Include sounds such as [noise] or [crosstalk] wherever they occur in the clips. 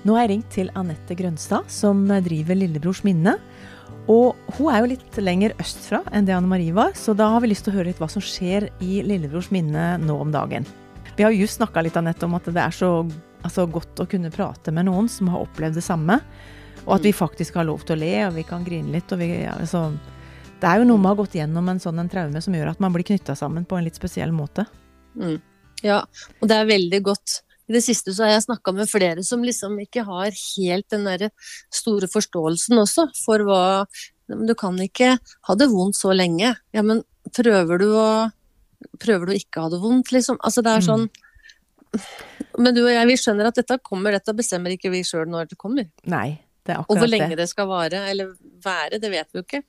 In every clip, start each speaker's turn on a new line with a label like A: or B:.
A: Nå har jeg ringt til Anette Grønstad, som driver Lillebrors minne. Og hun er jo litt lenger østfra enn det Anne Marie var, så da har vi lyst til å høre litt hva som skjer i Lillebrors minne nå om dagen. Vi har just snakka litt Annette, om at det er så altså, godt å kunne prate med noen som har opplevd det samme. Og at vi faktisk har lov til å le, og vi kan grine litt. og vi, altså, Det er jo noe med å ha gått gjennom en sånn en traume som gjør at man blir knytta sammen på en litt spesiell måte.
B: Mm. Ja, og det er veldig godt i det siste så har jeg snakka med flere som liksom ikke har helt den derre store forståelsen også for hva Du kan ikke ha det vondt så lenge. Ja, men prøver du å Prøver du ikke å ha det vondt, liksom? Altså det er sånn [laughs] Men du og jeg, vi skjønner at dette kommer, dette bestemmer ikke vi sjøl når det kommer.
A: Nei, det er akkurat det.
B: Og hvor lenge det skal vare, eller være, det vet vi jo ikke.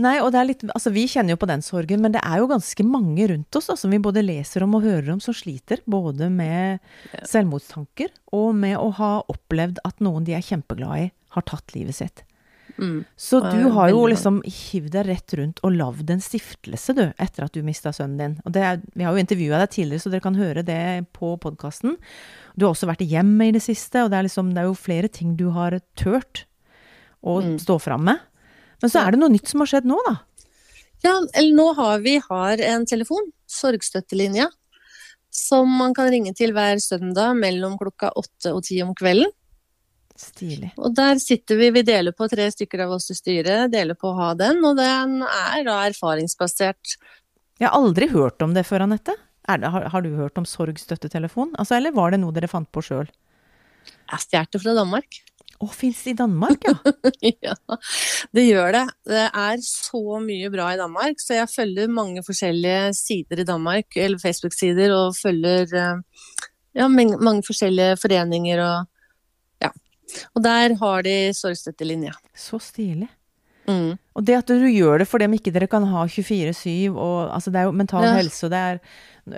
A: Nei, og det er litt, altså Vi kjenner jo på den sorgen, men det er jo ganske mange rundt oss da, som vi både leser om og hører om, som sliter. Både med selvmordstanker og med å ha opplevd at noen de er kjempeglade i, har tatt livet sitt. Mm. Så du har jo liksom hivd deg rett rundt og lagd en stiftelse, du, etter at du mista sønnen din. Og er, vi har jo intervjua deg tidligere, så dere kan høre det på podkasten. Du har også vært i hjemmet i det siste, og det er, liksom, det er jo flere ting du har turt å mm. stå fram med. Men så er det noe nytt som har skjedd nå, da?
B: Ja, eller nå har vi har en telefon, sorgstøttelinja, som man kan ringe til hver søndag mellom klokka åtte og ti om kvelden.
A: Stilig.
B: Og der sitter vi, vi deler på tre stykker av oss i styret, deler på å ha den, og den er da erfaringsbasert.
A: Jeg har aldri hørt om det før, Anette. Har, har, du hørt om sorgstøttetelefon? Altså, eller var det noe dere fant på sjøl?
B: Jeg stjal det fra Danmark.
A: Å, fins i Danmark, ja? [laughs]
B: ja, det gjør det. Det er så mye bra i Danmark, så jeg følger mange forskjellige sider i Danmark, eller Facebook-sider, og følger eh, ja, mange forskjellige foreninger og ja. Og der har de sorgstøttelinja.
A: Så stilig. Mm. Og det at du gjør det for dem ikke dere kan ha 24-7, og altså det er jo mental ja. helse, og det er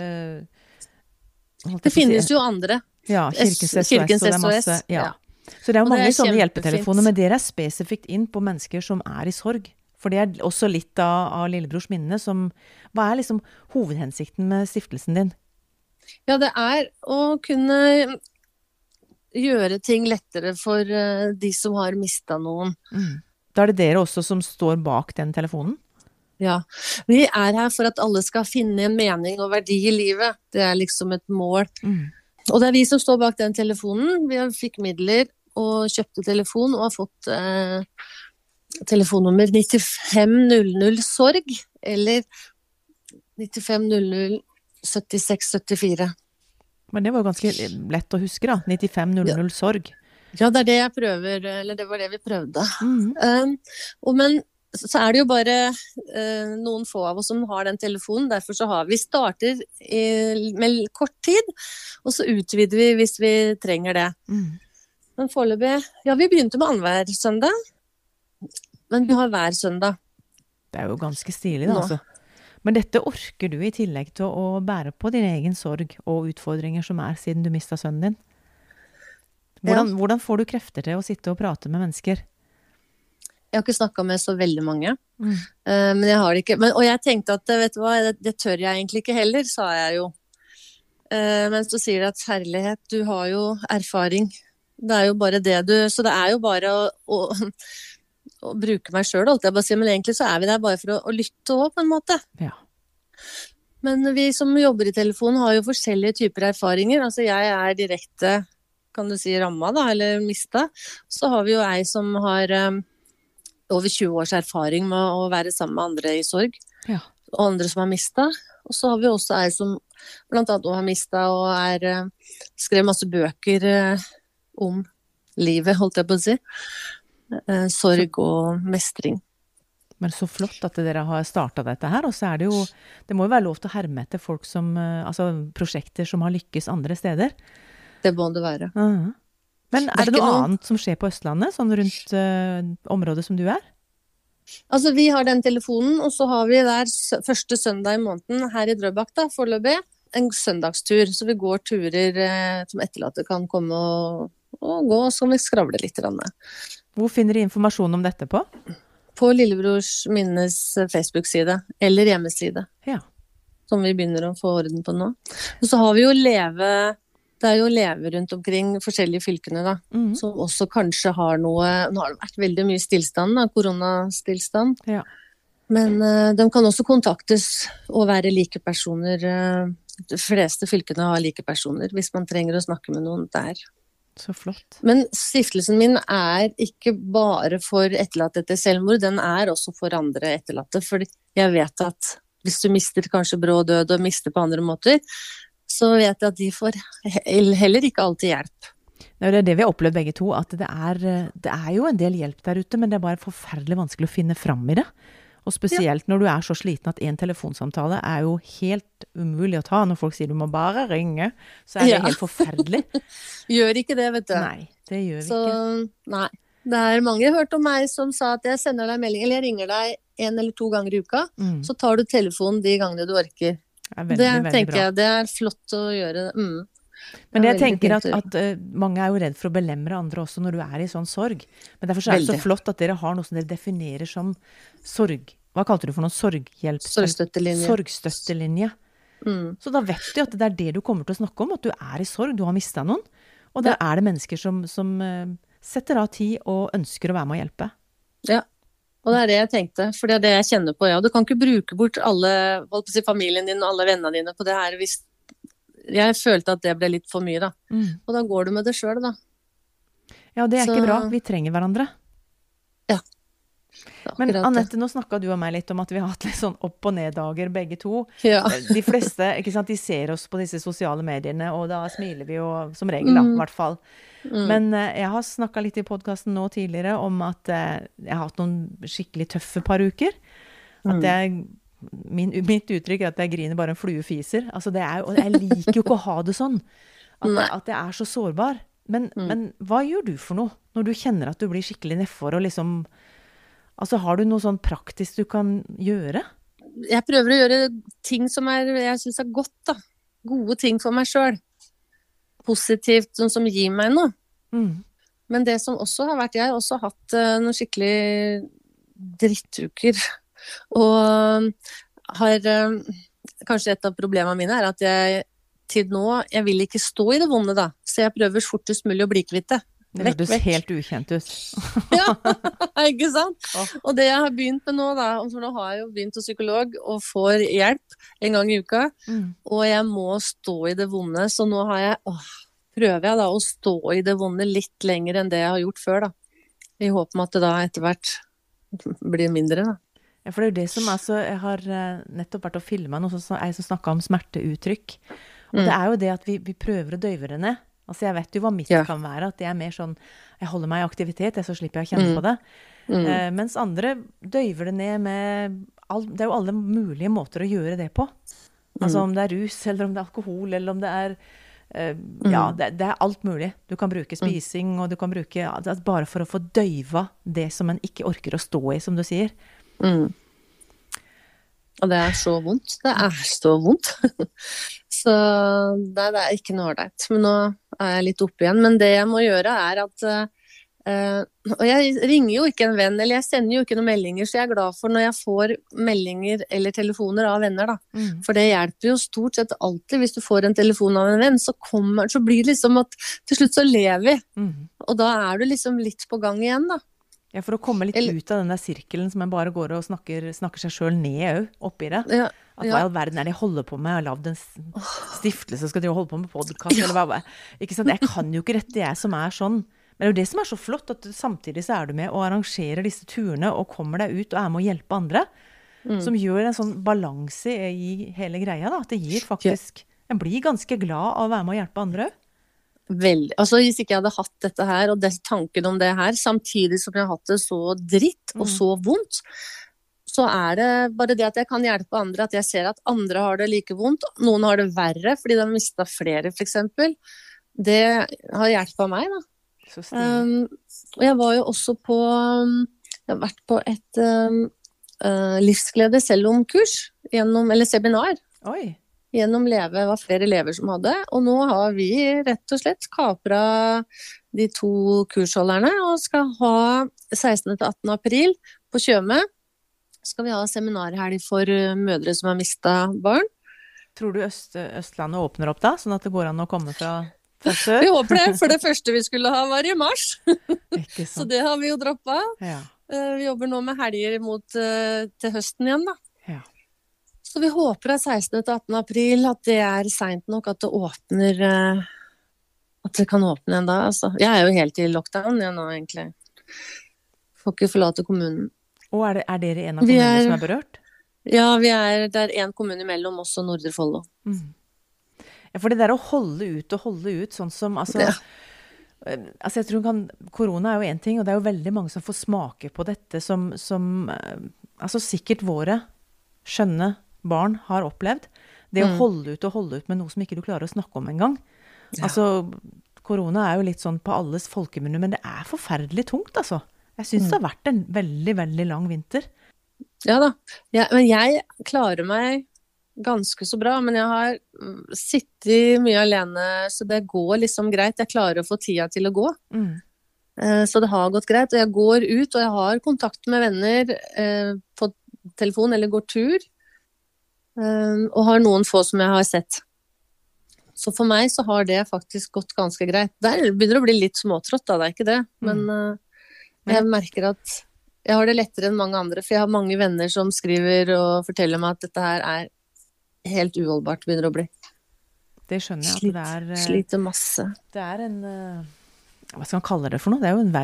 B: øh, Det finnes jo andre.
A: Ja, Kirkens SOS, Kirkens SOS og det er masse. Ja. ja. Så det er jo mange er sånne hjelpetelefoner, men dere er spesifikt inn på mennesker som er i sorg. For det er også litt av, av Lillebrors minne som Hva er liksom hovedhensikten med stiftelsen din?
B: Ja, det er å kunne gjøre ting lettere for uh, de som har mista noen.
A: Mm. Da er det dere også som står bak den telefonen?
B: Ja. Vi er her for at alle skal finne en mening og verdi i livet. Det er liksom et mål. Mm. Og det er vi som står bak den telefonen. Vi fikk midler og kjøpte telefon og har fått eh, telefonnummer 9500 sorg eller 9500 7674.
A: Men det var jo ganske lett å huske, da. 9500 ja. sorg.
B: Ja, det er det jeg prøver, eller det var det vi prøvde. Mm. Um, og men så er det jo bare uh, noen få av oss som har den telefonen. Derfor så har vi starter i, med kort tid, og så utvider vi hvis vi trenger det. Mm. Men foreløpig Ja, vi begynte med annenhver søndag. Men vi har hver søndag.
A: Det er jo ganske stilig, da, altså. Men dette orker du i tillegg til å bære på din egen sorg og utfordringer som er siden du mista sønnen din. Hvordan, ja. hvordan, får du krefter til å sitte og prate med mennesker?
B: Jeg har ikke snakka med så veldig mange. Mm. Uh, men jeg har det ikke. Men, og jeg tenkte at vet du hva, det, det, tør jeg egentlig ikke heller, sa jeg jo. Uh, mens du sier at herlighet, du har jo erfaring det er jo bare det du Så det er jo bare å, å, å bruke meg sjøl, holdt jeg på å si. Men egentlig så er vi der bare for å, å lytte òg, på en måte.
A: Ja.
B: Men vi som jobber i telefonen har jo forskjellige typer erfaringer. Altså jeg er direkte, kan du si, ramma, da, eller mista. Så har vi jo ei som har um, over 20 års erfaring med å være sammen med andre i sorg.
A: Ja.
B: Og andre som har mista. Og så har vi også ei som blant annet har mista og er uh, skrev masse bøker uh, om livet, holdt jeg på å si. Eh, sorg og mestring.
A: Men så flott at dere har starta dette her. Og så er det jo Det må jo være lov til å herme etter folk som eh, Altså prosjekter som har lykkes andre steder.
B: Det må det være.
A: Uh -huh. Men er det, noe noen... annet som skjer på Østlandet, sånn rundt uh, området som du er?
B: Altså, vi har den telefonen, og så har vi der første søndag i måneden her i Drøbak, da, foreløpig, en søndagstur. Så vi går turer eh, som etterlatte kan komme og og gå, så kan vi skravle litt.
A: Hvor finner de informasjon om dette på?
B: På Lillebrors minnes Facebook-side, eller hjemmeside.
A: Ja.
B: Som vi begynner å få orden på nå. Og så har vi jo Leve Det er jo elever rundt omkring forskjellige fylkene, da,
A: mm.
B: som også kanskje har noe Nå har det vært veldig mye stillstand, da, koronastillstand.
A: Ja.
B: Men uh, de kan også kontaktes og være like personer. Uh, de fleste fylkene har like personer, hvis man trenger å snakke med noen der.
A: Så flott.
B: Men stiftelsen min er ikke bare for etterlatte etter selvmord, den er også for andre etterlatte. For jeg vet at hvis du mister kanskje brå død og mister på andre måter, så vet jeg at de får heller ikke alltid hjelp.
A: Det er jo det vi har opplevd begge to, at det er, det er jo en del hjelp der ute, men det er bare forferdelig vanskelig å finne fram i det. Og spesielt når du er så sliten at en telefonsamtale er jo helt umulig å ta. Når folk sier du må bare ringe, så er det
B: Ja.
A: helt forferdelig. [laughs]
B: Gjør ikke det, vet du.
A: Nei, det gjør vi
B: Så
A: ikke.
B: nei. Det er mange jeg har hørt om meg som sa at jeg sender deg melding, eller jeg ringer deg en eller to ganger i uka,
A: Mm,
B: så tar du telefonen de gangene du orker.
A: det er veldig,
B: det
A: veldig
B: tenker
A: bra.
B: jeg, det er flott å gjøre. Mm.
A: Men jeg tenker at, at eh, mange er jo redd for å belemre andre også når du er i sånn sorg. Men derfor så er det så flott at dere har noe som dere definerer som sorg. Hva kalte du for noe? Sorghjelp?
B: Sorgstøttelinje.
A: Sorgstøttelinje.
B: Mm.
A: Så da vet du at det er det du kommer til å snakke om, at du er i sorg, du har mista noen. Og da er det mennesker som, som eh, setter av tid og ønsker å være med å hjelpe.
B: Ja. Og det er det jeg tenkte, for det er det jeg kjenner på. Ja. Du kan ikke bruke bort alle, si, familien din og alle vennene dine på det her hvis Jeg følte at det ble litt for mye, da. Og da går du med det sjøl, da.
A: Ja, det er
B: Så-
A: ikke bra. Vi trenger hverandre.
B: Ja. Men.
A: Anette, nå snakka du og meg litt om at vi har hatt litt sånn opp- og ned-dager begge to.
B: Ja.
A: De fleste [laughs] ikke sant, de ser oss på disse sosiale mediene, og da smiler vi jo som regel, da, i hvert fall.
B: Mm.
A: Men eh, jeg har snakka litt i podkasten nå tidligere om at eh, jeg har hatt noen skikkelig tøffe par uker.
B: Mm.
A: At jeg min, mitt uttrykk er at jeg griner bare en flue fiser. Altså det er, og jeg liker jo ikke å ha det sånn. At, at jeg er så sårbar. Men,
B: Mm.
A: men hva gjør du for noe når du kjenner at du blir skikkelig nedfor og liksom Altså har du noe sånn praktisk du kan gjøre?
B: Jeg prøver å gjøre ting som er, jeg syns er godt, da. Gode ting for meg sjøl. Positivt, sånn som gir meg noe.
A: Mm.
B: Men det som også har vært Jeg har også hatt eh, noen skikkelig drittuker. Og har eh, Kanskje et av problemene mine er at jeg til nå Jeg vil ikke stå i det vonde, da. Så jeg prøver fortest mulig å bli kvitt det.
A: Det hørtes helt ukjent ut. [laughs]
B: Ja, [laughs] ikke sant? Og det jeg har begynt med nå, da, for nå har jeg jo begynt hos psykolog og får hjelp en gang i uka,
A: Mm.
B: og jeg må stå i det vonde, så nå har jeg åh, prøver jeg da å stå i det vonde litt lenger enn det jeg har gjort før, da. I håp om at det da etter hvert blir mindre, da.
A: Ja, for det er jo det som er så Jeg har eh, nettopp vært og filma noe som ei som snakka om smerteuttrykk. Og det er jo det at vi, vi prøver å døyve det ned. Altså Jeg vet jo hva mitt
B: Ja.
A: kan være. At det er mer sånn Jeg holder meg i aktivitet, jeg, så slipper jeg å kjenne på det. Eh, mens andre døyver det ned med all, Det er jo alle mulige måter å gjøre det på. Altså om det er rus, [laughs] eller om det er alkohol, eller om det er eh, Ja, det, det er alt mulig. Du kan bruke spising, og du kan bruke ja, Bare for å få døyva det som en ikke orker å stå i, som du sier.
B: Mm. Og det er så vondt. Det er så vondt. [laughs] så nei, det er ikke noe ålreit. Men nå er jeg litt oppe igjen. Men det jeg må gjøre, er at uh, Og jeg ringer jo ikke en venn, eller jeg sender jo ikke noen meldinger, så jeg er glad for når jeg får meldinger eller telefoner av venner, da.
A: Mm.
B: For det hjelper jo stort sett alltid. Hvis du får en telefon av en venn, så, kommer, så blir det liksom at til slutt så lever vi.
A: Mm.
B: Og da er du liksom litt på gang igjen, da.
A: Ja, for å komme litt
B: Eller-
A: ut av den der sirkelen som en bare går og snakker, snakker seg sjøl ned òg, oppi det.
B: Ja,
A: At hva
B: ja.
A: i all verden er det jeg holder på med? Jeg har lagd en stiftelse, skal de holde på med podkast, eller hva? Ikke sant? Jeg kan jo ikke dette, jeg som er sånn. Men det er jo det som er så flott, at samtidig så er du med og arrangerer disse turene og kommer deg ut og er med å hjelpe andre.
B: Mm.
A: Som gjør en sånn balanse i hele greia, da. At det gir faktisk En blir ganske glad av å være med å hjelpe andre òg.
B: Veldig. Altså Hvis ikke jeg hadde hatt dette her, og tanken om det her, samtidig som jeg har hatt det så dritt og
A: Mm.
B: så vondt, så er det bare det at jeg kan hjelpe andre, at jeg ser at andre har det like vondt. Noen har det verre fordi de har mista flere, f.eks. Det har hjulpet meg, da. Um, og jeg var jo også på um, Jeg har vært på et um, uh, livsglede selv om-kurs, eller seminar
A: Oi.
B: Gjennom Leve. Var flere elever som hadde. Og nå har vi rett og slett kapra de to kursholderne og skal ha 16. til 18. april på Tjøme. Skal vi ha seminarhelg for mødre som har mista barn.
A: Tror du Øst, Østlandet åpner opp da, sånn at det går an å komme fra
B: Vi håper det, for det første vi skulle ha var i mars. [laughs] Så det har vi jo droppa.
A: Ja.
B: Eh, Vi jobber nå med helger mot eh, til høsten igjen, da. Så vi håper at 16. til 18. april at det er seint nok at det åpner eh, At det kan åpne igjen da, altså. Jeg er jo helt i lockdown jeg nå, egentlig. Får ikke forlate kommunen.
A: Og er, det, er dere en av kommunene
B: er-
A: som er berørt?
B: Ja, vi er, det er én kommune imellom oss og Nordre Follo.
A: Mm. Ja, for det der å holde ut og holde ut, sånn som altså,
B: Ja.
A: eh, altså jeg tror kan, Korona er jo én ting, og det er jo veldig mange som får smake på dette som, som eh, altså sikkert våre skjønne barn har opplevd. Det å
B: Mm.
A: holde ut og holde ut med noe som ikke du klarer å snakke om engang.
B: Ja.
A: Altså, korona er jo litt sånn på alles folkemunne, men det er forferdelig tungt, altså. Jeg syns det har vært en veldig, veldig lang vinter.
B: Ja da. Ja, men jeg klarer meg ganske så bra. Men jeg har mm, sittet mye alene, så det går liksom greit. Jeg klarer å få tida til å gå.
A: Mm.
B: Eh, Så det har gått greit. Og jeg går ut, og jeg har kontakt med venner eh, på telefon eller går tur. Eh, Og har noen få som jeg har sett. Så for meg så har det faktisk gått ganske greit. Der begynner det å bli litt småtrått, da, det er ikke det. Men eh, jeg merker at jeg har det lettere enn mange andre, for jeg har mange venner som skriver og forteller meg at dette her er helt uholdbart, begynner å bli.
A: Det skjønner jeg
B: Slit,
A: at det er eh,
B: sliter masse.
A: Det er en eh, Hva skal man kalle det for noe? Det er jo en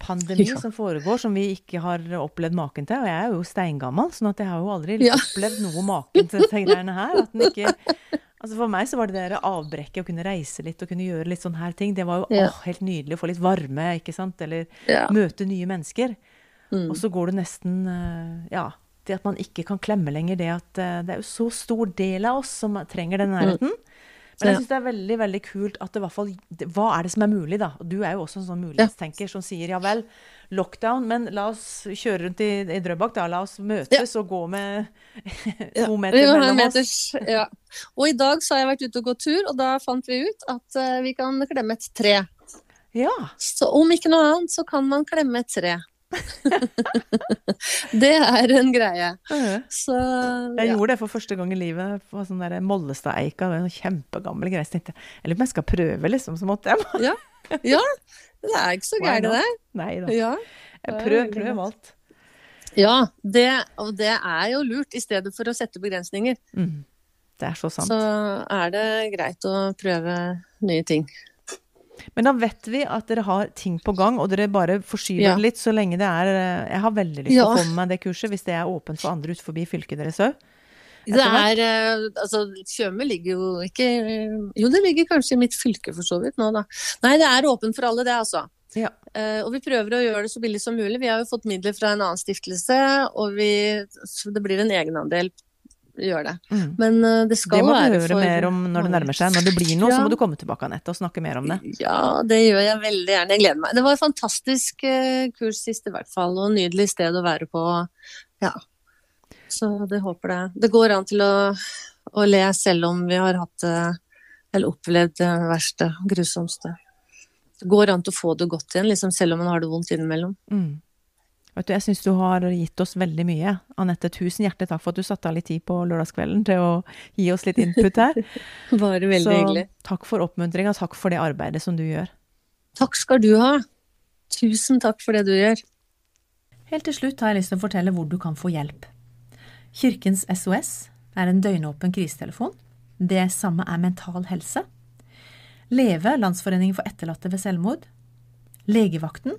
A: verdenspandemi
B: Ja.
A: som foregår, som vi ikke har opplevd maken til. Og jeg er jo steingammal, sånn at jeg har jo aldri
B: Ja.
A: opplevd noe maken til disse greiene her. At den ikke Altså For meg så var det det avbrekket, å kunne reise litt og kunne gjøre litt sånne her ting. Det var jo
B: Ja.
A: å, helt nydelig å få litt varme, ikke sant. Eller møte nye mennesker.
B: Mm.
A: Og så går det nesten eh, Ja. Det at man ikke kan klemme lenger det at eh, det er jo så stor del av oss som trenger den nærheten. Men jeg syns det er veldig veldig kult at det i hvert fall Hva er det som er mulig, da? Du er jo også en sånn mulighetstenker som sier ja vel, lockdown, men la oss kjøre rundt i, i Drøbak, da. La oss møtes og gå med [laughs] to meter mellom oss.
B: ja. Og i dag så har jeg vært ute og gått tur, og da fant vi ut at eh, vi kan klemme et tre.
A: Ja.
B: Så om ikke noe annet, så kan man klemme et tre. [laughs] det er en greie. Så
A: Jeg
B: ja.
A: gjorde det for første gang i livet på sånn der Mollestad-eika. Det var en kjempegammel greie. Så tenkte jeg eller om jeg skal prøve, liksom. Så måtte jeg.
B: ja, det er ikke så gærent, det.
A: Nei da.
B: Ja.
A: Prøv, prøv alt.
B: ja det, og det er jo lurt, i stedet for å sette begrensninger.
A: Mm. Det er så sant.
B: Så er det greit å prøve nye ting.
A: Men da vet vi at dere har ting på gang, og dere bare forskyver
B: Ja.
A: det litt så lenge det er eh, Jeg har veldig lyst til
B: Ja.
A: å få med meg det kurset, hvis det er åpent for andre ut forbi fylket deres òg.
B: Det er eh, Altså, Tjøme ligger jo ikke Jo, det ligger kanskje i mitt fylke for så vidt nå, da. Nei, det er åpent for alle, det, altså.
A: Ja.
B: Uh, og vi prøver å gjøre det så billig som mulig. Vi har jo fått midler fra en annen stiftelse, og vi, så det blir en egenandel. Gjør det.
A: Mm.
B: Men uh, det skal
A: Det må
B: være
A: vi høre mer om når det nærmer seg. Når det blir noe,
B: Ja.
A: så må du komme tilbake, Anette, og snakke mer om det.
B: Ja, det gjør jeg veldig gjerne. Jeg gleder meg. Det var et fantastisk uh, kurs sist i hvert fall, og nydelig sted å være på. Ja. Så det håper det. Det går an til å, å le selv om vi har hatt det, eller opplevd det verste, grusomste. Det går an til å få det godt igjen, liksom, selv om man har det vondt innimellom.
A: Mm. Vet du, jeg syns du har gitt oss veldig mye. Anette, tusen hjertelig takk for at du satte av litt tid på lørdagskvelden til å gi oss litt input her. [laughs]
B: Bare veldig
A: så
B: hyggelig.
A: takk for oppmuntringa, takk for det arbeidet som du gjør.
B: Takk skal du ha. Tusen takk for det du gjør.
A: Helt til slutt har jeg lyst til å fortelle hvor du kan få hjelp. Kirkens SOS er en døgnåpen krisetelefon. Det samme er Mental Helse. Leve, Landsforeningen for etterlatte ved selvmord. Legevakten